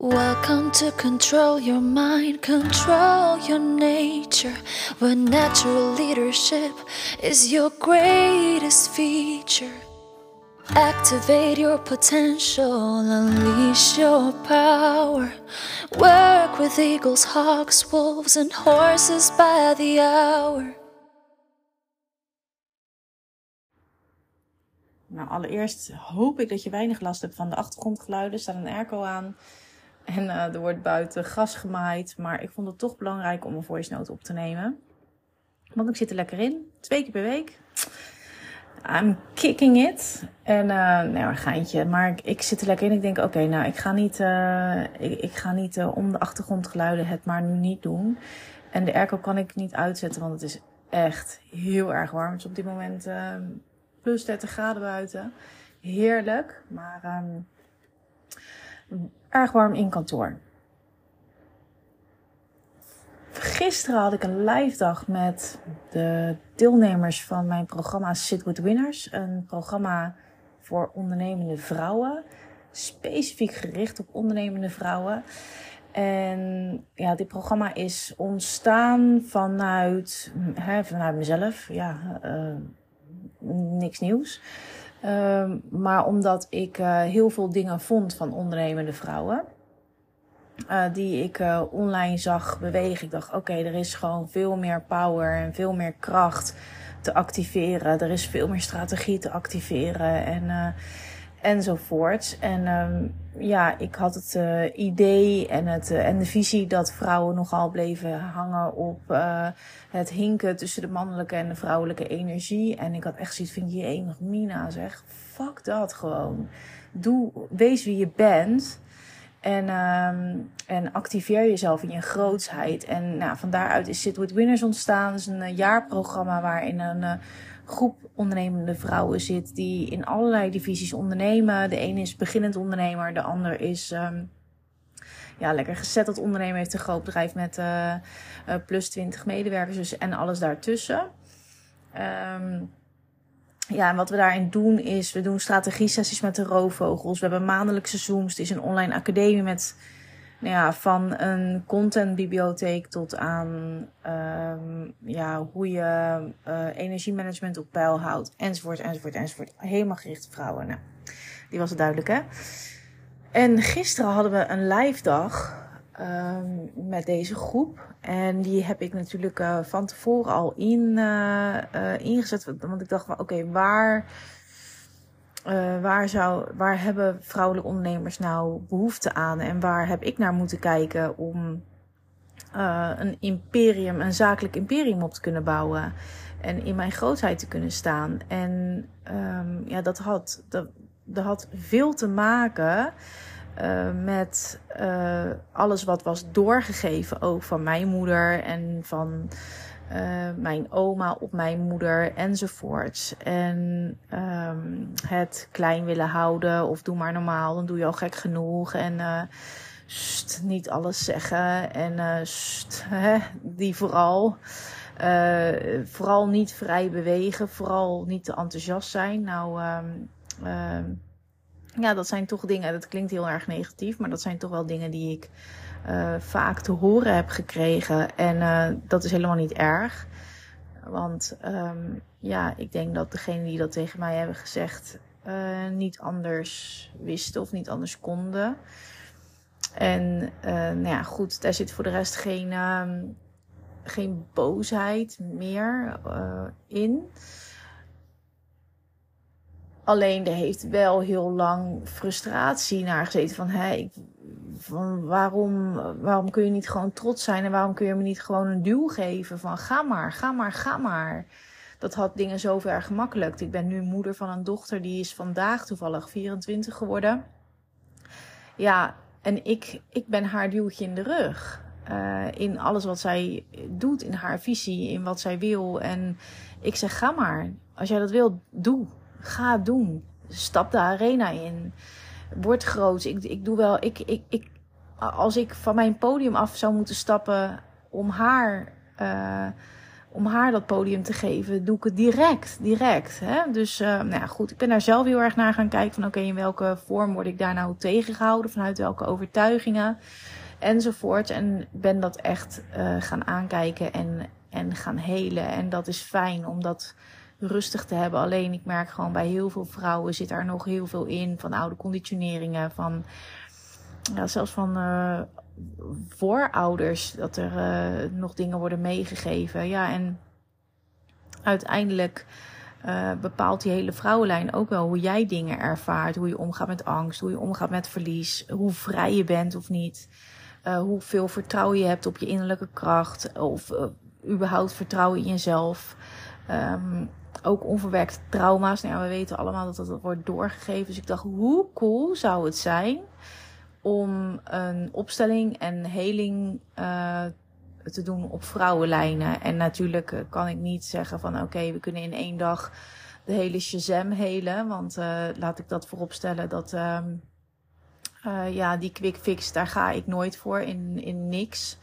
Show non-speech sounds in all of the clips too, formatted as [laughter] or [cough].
Welcome to control your mind, control your nature. Where natural leadership is your greatest feature. Activate your potential, unleash your power. Work with eagles, hawks, wolves, and horses by the hour. Nou, allereerst hoop ik dat je weinig last hebt van de achtergrondgeluiden. Er staat een airco aan en uh, er wordt buiten gras gemaaid. Maar ik vond het toch belangrijk om een voice note op te nemen. Want ik zit er lekker in. Twee keer per week. I'm kicking it. En uh, nou, een. Maar ik, zit er lekker in. Ik denk, oké, nou, ik ga niet, uh, ik, ga niet om de achtergrondgeluiden het maar nu niet doen. En de airco kan ik niet uitzetten, want het is echt heel erg warm. Het is op dit moment plus 30 graden buiten. Heerlijk, maar um, erg warm in kantoor. Gisteren had ik een live dag met de deelnemers van mijn programma Sit with Winners. Een programma voor ondernemende vrouwen. Specifiek gericht op ondernemende vrouwen. En ja, dit programma is ontstaan vanuit, hè, vanuit mezelf. Ja, uh, niks nieuws. Uh, maar omdat ik uh, heel veel dingen vond van ondernemende vrouwen. Uh, die ik uh, online zag bewegen. Ik dacht, oké, er is gewoon veel meer power en veel meer kracht te activeren. Er is veel meer strategie te activeren en, uh, enzovoort. En um, ja, ik had het idee en, het, en de visie dat vrouwen nogal bleven hangen op het hinken tussen de mannelijke en de vrouwelijke energie. En ik had echt zoiets van, je enig Mina zeg, fuck dat gewoon. Doe, wees wie je bent. En, um, en activeer jezelf in je grootsheid. En nou, van daaruit is Sit With Winners ontstaan. Dat is een uh, jaarprogramma waarin een uh, groep ondernemende vrouwen zit die in allerlei divisies ondernemen. De ene is beginnend ondernemer, de ander is um, ja, lekker gezetteld ondernemer, heeft een groot bedrijf met uh, plus 20 medewerkers dus, en alles daartussen. Um, ja, en wat we daarin doen is, we doen strategie-sessies met de roofvogels. We hebben maandelijkse Zooms. Het is een online academie met, nou ja, van een contentbibliotheek tot aan, um, ja, hoe je uh, energiemanagement op peil houdt. Enzovoort, enzovoort, enzovoort. Helemaal gericht op vrouwen. Nou, die was het duidelijk, hè? En gisteren hadden we een live dag um, met deze groep. En die heb ik natuurlijk uh, van tevoren al in, uh, ingezet. Want ik dacht, oké, waar, waar, zou, waar hebben vrouwelijke ondernemers nou behoefte aan? En waar heb ik naar moeten kijken om een imperium, een zakelijk imperium op te kunnen bouwen? En in mijn grootheid te kunnen staan. En um, ja, dat had, dat, dat had veel te maken uh, met alles wat was doorgegeven, ook van mijn moeder en van uh, mijn oma op mijn moeder enzovoorts. En um, het klein willen houden of doe maar normaal, dan doe je al gek genoeg. En st, niet alles zeggen en st, [laughs] hè, die vooral. vooral niet vrij bewegen, vooral niet te enthousiast zijn. Nou, um, um, ja, dat zijn toch dingen, dat klinkt heel erg negatief, maar dat zijn toch wel dingen die ik uh, vaak te horen heb gekregen. En uh, dat is helemaal niet erg. Want um, ja, ik denk dat degenen die dat tegen mij hebben gezegd uh, niet anders wisten of niet anders konden. En nou ja, goed, daar zit voor de rest geen, um, geen boosheid meer in. Alleen er heeft wel heel lang frustratie naar gezeten van, ik, van waarom, waarom kun je niet gewoon trots zijn en waarom kun je me niet gewoon een duw geven van ga maar, ga maar, ga maar. Dat had dingen zo ver gemakkelijk. Ik ben nu moeder van een dochter die is vandaag toevallig 24 geworden. Ja, en ik, ik ben haar duwtje in de rug. Uh, in alles wat zij doet, in haar visie, in wat zij wil. En ik zeg, ga maar. Als jij dat wil, doe. Ga doen. Stap de arena in. Word groot. Ik, ik doe wel. Ik, ik, ik, als ik van mijn podium af zou moeten stappen om haar uh, om haar dat podium te geven, doe ik het direct. direct hè? Dus uh, nou ja, goed, ik ben daar zelf heel erg naar gaan kijken. Van oké, in welke vorm word ik daar nou tegengehouden? Vanuit welke overtuigingen? Enzovoort. En ben dat echt uh, gaan aankijken en, en gaan helen. En dat is fijn om dat rustig te hebben. Alleen ik merk gewoon bij heel veel vrouwen zit daar nog heel veel in. Van oude conditioneringen, van ja, zelfs van uh, voorouders. Dat er uh, nog dingen worden meegegeven. Ja, en uiteindelijk uh, bepaalt die hele vrouwenlijn ook wel hoe jij dingen ervaart. Hoe je omgaat met angst, hoe je omgaat met verlies. Hoe vrij je bent of niet. hoeveel vertrouwen je hebt op je innerlijke kracht. Of überhaupt vertrouwen in jezelf. Um, ook onverwerkte trauma's. Nou we weten allemaal dat dat wordt doorgegeven. Dus ik dacht, hoe cool zou het zijn om een opstelling en heling uh, te doen op vrouwenlijnen. En natuurlijk uh, kan ik niet zeggen van oké, we kunnen in één dag de hele Shazam helen. Want uh, laat ik dat vooropstellen dat um, ja, die quick fix, daar ga ik nooit voor in, in niks.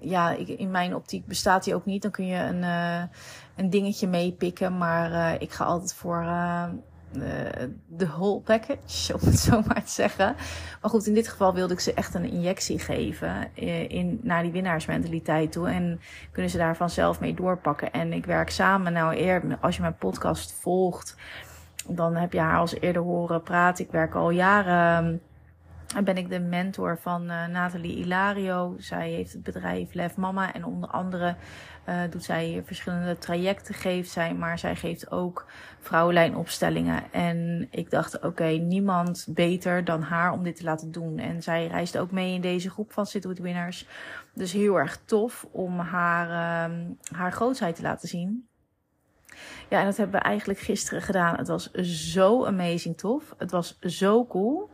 Ja, ik, in mijn optiek bestaat die ook niet. Dan kun je een, een dingetje meepikken. Maar uh, ik ga altijd voor de whole package, om het [laughs] zo maar te zeggen. Maar goed, in dit geval wilde ik ze echt een injectie geven in, naar die winnaarsmentaliteit toe. En kunnen ze daar vanzelf mee doorpakken. En ik werk samen, nou eer, als je mijn podcast volgt, dan heb je haar als eerder horen praten. Ik werk al jaren en ben ik de mentor van uh, Nathalie Ilario. Zij heeft het bedrijf Lef Mama en onder andere uh, doet zij verschillende trajecten, geeft zij, maar zij geeft ook vrouwenlijnopstellingen. En ik dacht, oké, niemand beter dan haar om dit te laten doen. En zij reist ook mee in deze groep van Sit Winners. Dus heel erg tof om haar, uh, haar grootheid te laten zien. Ja, en dat hebben we eigenlijk gisteren gedaan. Het was zo amazing tof. Het was zo cool.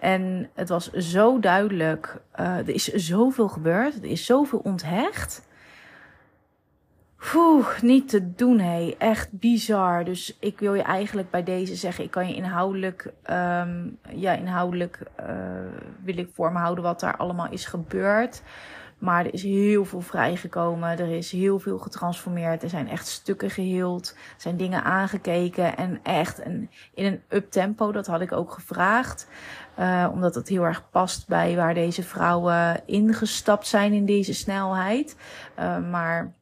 En het was zo duidelijk. Uh, er is zoveel gebeurd. Er is zoveel onthecht. Oeh, niet te doen, hé. Echt bizar. Dus ik wil je eigenlijk bij deze zeggen: ik kan je inhoudelijk, um, ja, inhoudelijk uh, wil ik voor me houden wat daar allemaal is gebeurd. Maar er is heel veel vrijgekomen. Er is heel veel getransformeerd. Er zijn echt stukken geheeld. Er zijn dingen aangekeken. En echt een, in een uptempo. Dat had ik ook gevraagd. Uh, omdat het heel erg past bij waar deze vrouwen ingestapt zijn in deze snelheid. Uh, maar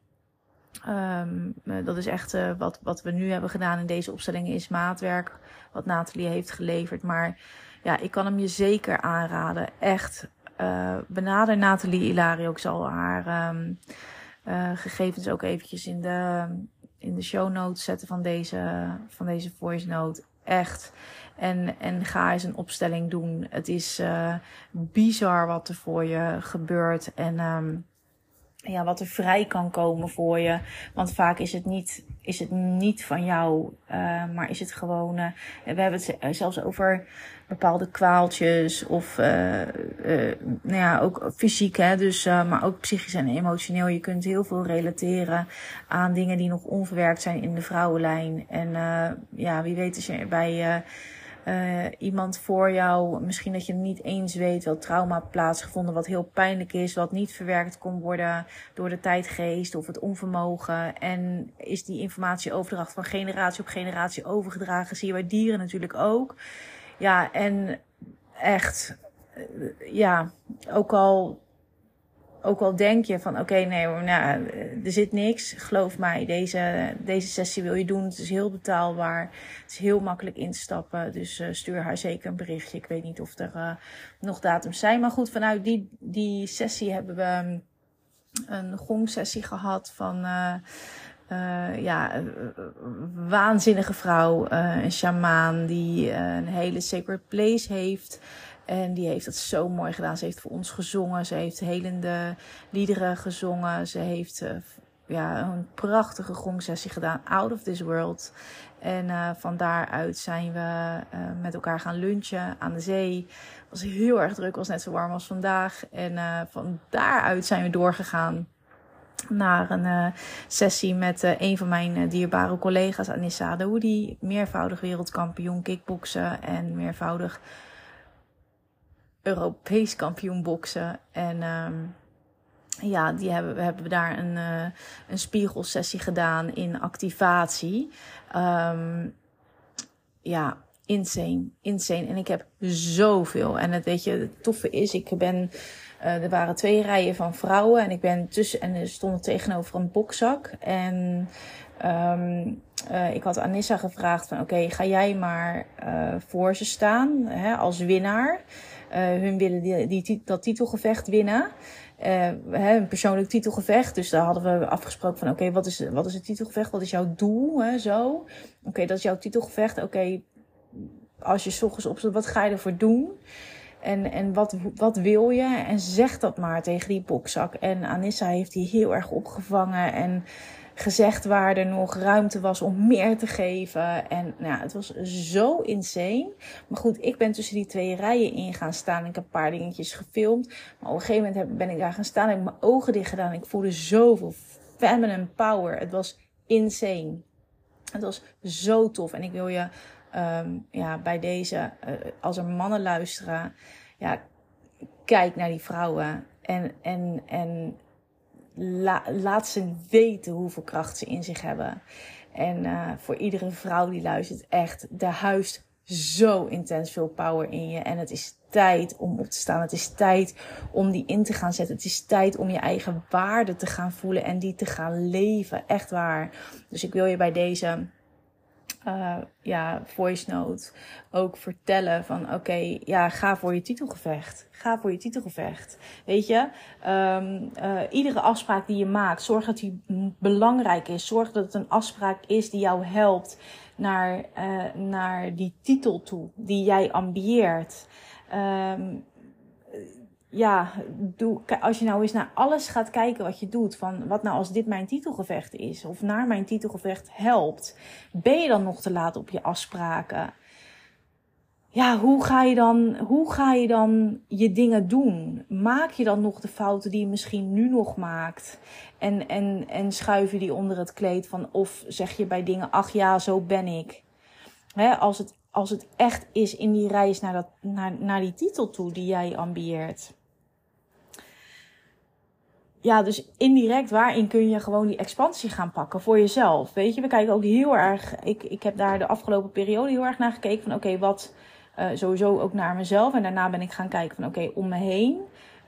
um, dat is echt uh, wat, wat we nu hebben gedaan in deze opstellingen is maatwerk. Wat Nathalie heeft geleverd. Maar ja, ik kan hem je zeker aanraden. Echt uh, benader Nathalie Ilario. Ik zal haar um, uh, gegevens ook eventjes in de, in de show notes zetten van deze, van deze voice note. Echt. En, en ga eens een opstelling doen. Het is uh, bizar wat er voor je gebeurt. En um, ja, wat er vrij kan komen voor je. Want vaak is het niet, is het niet van jou, uh, maar is het gewoon. Uh, we hebben het zelfs over bepaalde kwaaltjes of nou ja, ook fysiek, hè, dus, maar ook psychisch en emotioneel. Je kunt heel veel relateren aan dingen die nog onverwerkt zijn in de vrouwenlijn. En ja, wie weet is je bij uh, iemand voor jou, misschien dat je niet eens weet wat trauma plaatsgevonden, wat heel pijnlijk is, wat niet verwerkt kon worden door de tijdgeest of het onvermogen. En is die informatieoverdracht van generatie op generatie overgedragen, zie je bij dieren natuurlijk ook. Ja, en echt, ja, ook al ook al denk je van oké, nee, nou, er zit niks. Geloof mij, deze, deze sessie wil je doen. Het is heel betaalbaar. Het is heel makkelijk instappen. Dus uh, stuur haar zeker een berichtje. Ik weet niet of er uh, nog datums zijn. Maar goed, vanuit die, die sessie hebben we een gongsessie gehad van. Uh, ja, waanzinnige vrouw, een shamaan die een hele sacred place heeft. En die heeft dat zo mooi gedaan. Ze heeft voor ons gezongen. Ze heeft helende liederen gezongen. Ze heeft uh, ja, een prachtige gongsessie gedaan. Out of this world. En uh, van daaruit zijn we uh, met elkaar gaan lunchen aan de zee. Het was heel erg druk. was net zo warm als vandaag. En van daaruit zijn we doorgegaan naar een sessie met een van mijn dierbare collega's, Anissa Daoudi. Meervoudig wereldkampioen kickboksen en meervoudig Europees kampioen boksen. En um, ja, die hebben, we hebben daar een, uh, een spiegelsessie gedaan in activatie. Um, ja, insane, insane. En ik heb zoveel. En het weet je, het toffe is, ik ben, uh, er waren twee rijen van vrouwen en ik ben tussen, en er stond tegenover een bokzak. En um, uh, ik had Anissa gevraagd van, oké, ga jij maar uh, voor ze staan, hè, als winnaar. hun willen die, dat titelgevecht winnen. Uh, een persoonlijk titelgevecht. Dus daar hadden we afgesproken van oké, wat, is, wat is het titelgevecht? Wat is jouw doel? Hè, zo. Oké, dat is jouw titelgevecht. Oké, als je s ochtends wat ga je ervoor doen? En, en wat, wat wil je? En zeg dat maar tegen die bokzak. En Anissa heeft die heel erg opgevangen. En gezegd waar er nog ruimte was om meer te geven. En nou, het was zo insane. Maar goed, ik ben tussen die twee rijen in gaan staan. Ik heb een paar dingetjes gefilmd. Maar op een gegeven moment ben ik daar gaan staan. Ik heb mijn ogen dicht gedaan. Ik voelde zoveel feminine power. Het was insane. Het was zo tof. En ik wil je um, ja, bij deze, uh, als er mannen luisteren, ja, kijk naar die vrouwen. En, en, en la, laat ze weten hoeveel kracht ze in zich hebben. En uh, voor iedere vrouw die luistert, echt, er huist zo intens veel power in je. En het is tijd om op te staan. Het is tijd om die in te gaan zetten. Het is tijd om je eigen waarde te gaan voelen en die te gaan leven. Echt waar. Dus ik wil je bij deze uh, ja, voice note ook vertellen van oké, ja, ga voor je titelgevecht. Ga voor je titelgevecht. Weet je, um, uh, iedere afspraak die je maakt, zorg dat die belangrijk is. Zorg dat het een afspraak is die jou helpt naar, uh, naar die titel toe, die jij ambieert. Um, ja, doe, als je nou eens naar alles gaat kijken wat je doet, van wat nou als dit mijn titelgevecht is, of naar mijn titelgevecht helpt, ben je dan nog te laat op je afspraken? Ja, hoe ga je dan, hoe ga je dan je dingen doen? Maak je dan nog de fouten die je misschien nu nog maakt? En, en, en schuif je die onder het kleed van, of zeg je bij dingen, ach ja, zo ben ik. Als, het, als het echt is in die reis naar, dat, naar, naar die titel toe die jij ambieert ja, dus indirect, waarin kun je gewoon die expansie gaan pakken voor jezelf? Weet je, we kijken ook heel erg. Ik, ik heb daar de afgelopen periode heel erg naar gekeken. Van oké, wat uh, sowieso ook naar mezelf. En daarna ben ik gaan kijken van oké, om me heen.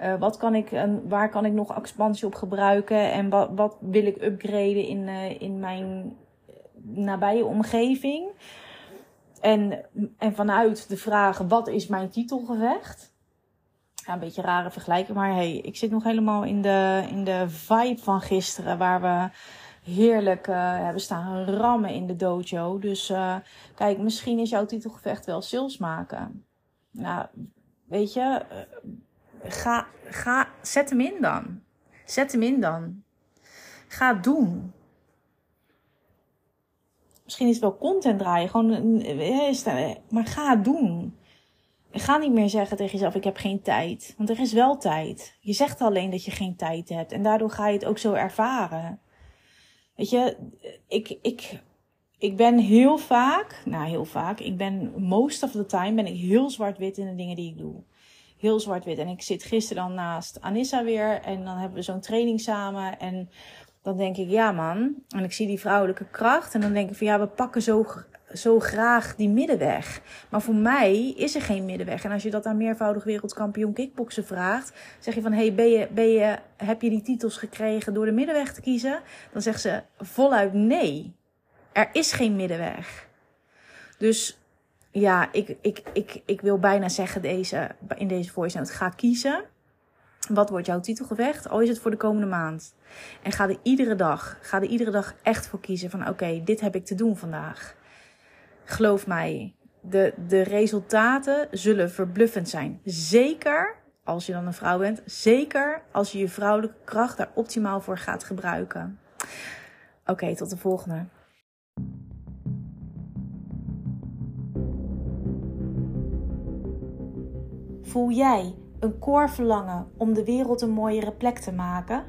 Uh, wat kan ik, en waar kan ik nog expansie op gebruiken? En wat, wat wil ik upgraden in, uh, in mijn nabije omgeving? En, en vanuit de vraag: wat is mijn titelgevecht? Een beetje rare vergelijking. Maar hey, ik zit nog helemaal in de, in de vibe van gisteren. Waar we heerlijk uh, hebben staan rammen in de dojo. Dus uh, kijk, misschien is jouw titelgevecht wel sales maken. Nou, weet je, uh, ga, ga, zet hem in dan. Zet hem in dan. Ga doen. Misschien is het wel content draaien, gewoon, maar ga doen. Ga niet meer zeggen tegen jezelf: ik heb geen tijd. Want er is wel tijd. Je zegt alleen dat je geen tijd hebt. En daardoor ga je het ook zo ervaren. Weet je, ik, ik, ik ben heel vaak, nou heel vaak, ik ben most of the time ben ik heel zwart-wit in de dingen die ik doe. Heel zwart-wit. En ik zit gisteren dan naast Anissa weer en dan hebben we zo'n training samen. En dan denk ik, ja man. En ik zie die vrouwelijke kracht. En dan denk ik van ja, we pakken zo zo graag die middenweg. Maar voor mij is er geen middenweg. En als je dat aan meervoudig wereldkampioen kickboksen vraagt, zeg je van hey, ben je, ben je, heb je die titels gekregen door de middenweg te kiezen? Dan zegt ze voluit nee. Er is geen middenweg. Dus ja, ik, ik, ik, ik wil bijna zeggen deze, in deze voice note, ga kiezen. Wat wordt jouw titelgevecht? Al is het voor de komende maand. En ga er iedere dag, ga er iedere dag echt voor kiezen van oké, dit heb ik te doen vandaag. Geloof mij, de, de resultaten zullen verbluffend zijn. Zeker als je dan een vrouw bent. Zeker als je je vrouwelijke kracht daar optimaal voor gaat gebruiken. Oké, tot de volgende. Voel jij een koor verlangen om de wereld een mooiere plek te maken?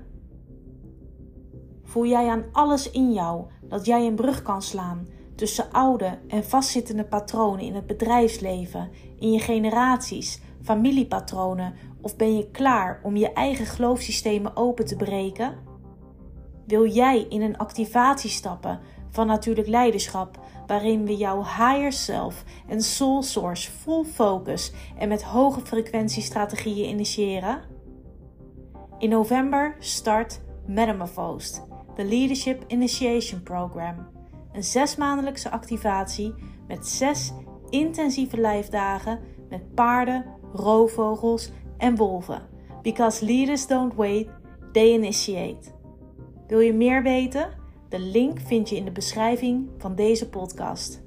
Voel jij aan alles in jou dat jij een brug kan slaan tussen oude en vastzittende patronen in het bedrijfsleven, in je generaties, familiepatronen Of ben je klaar om je eigen geloofssystemen open te breken? Wil jij in een activatie stappen van natuurlijk leiderschap, waarin we jouw higher self en soul source full focus en met hoge frequentiestrategieën initiëren? In november start Metamorphosed, de Leadership Initiation Program. Een zesmaandelijkse activatie met zes intensieve lijfdagen met paarden, roofvogels en wolven. Because leaders don't wait, they initiate. Wil je meer weten? De link vind je in de beschrijving van deze podcast.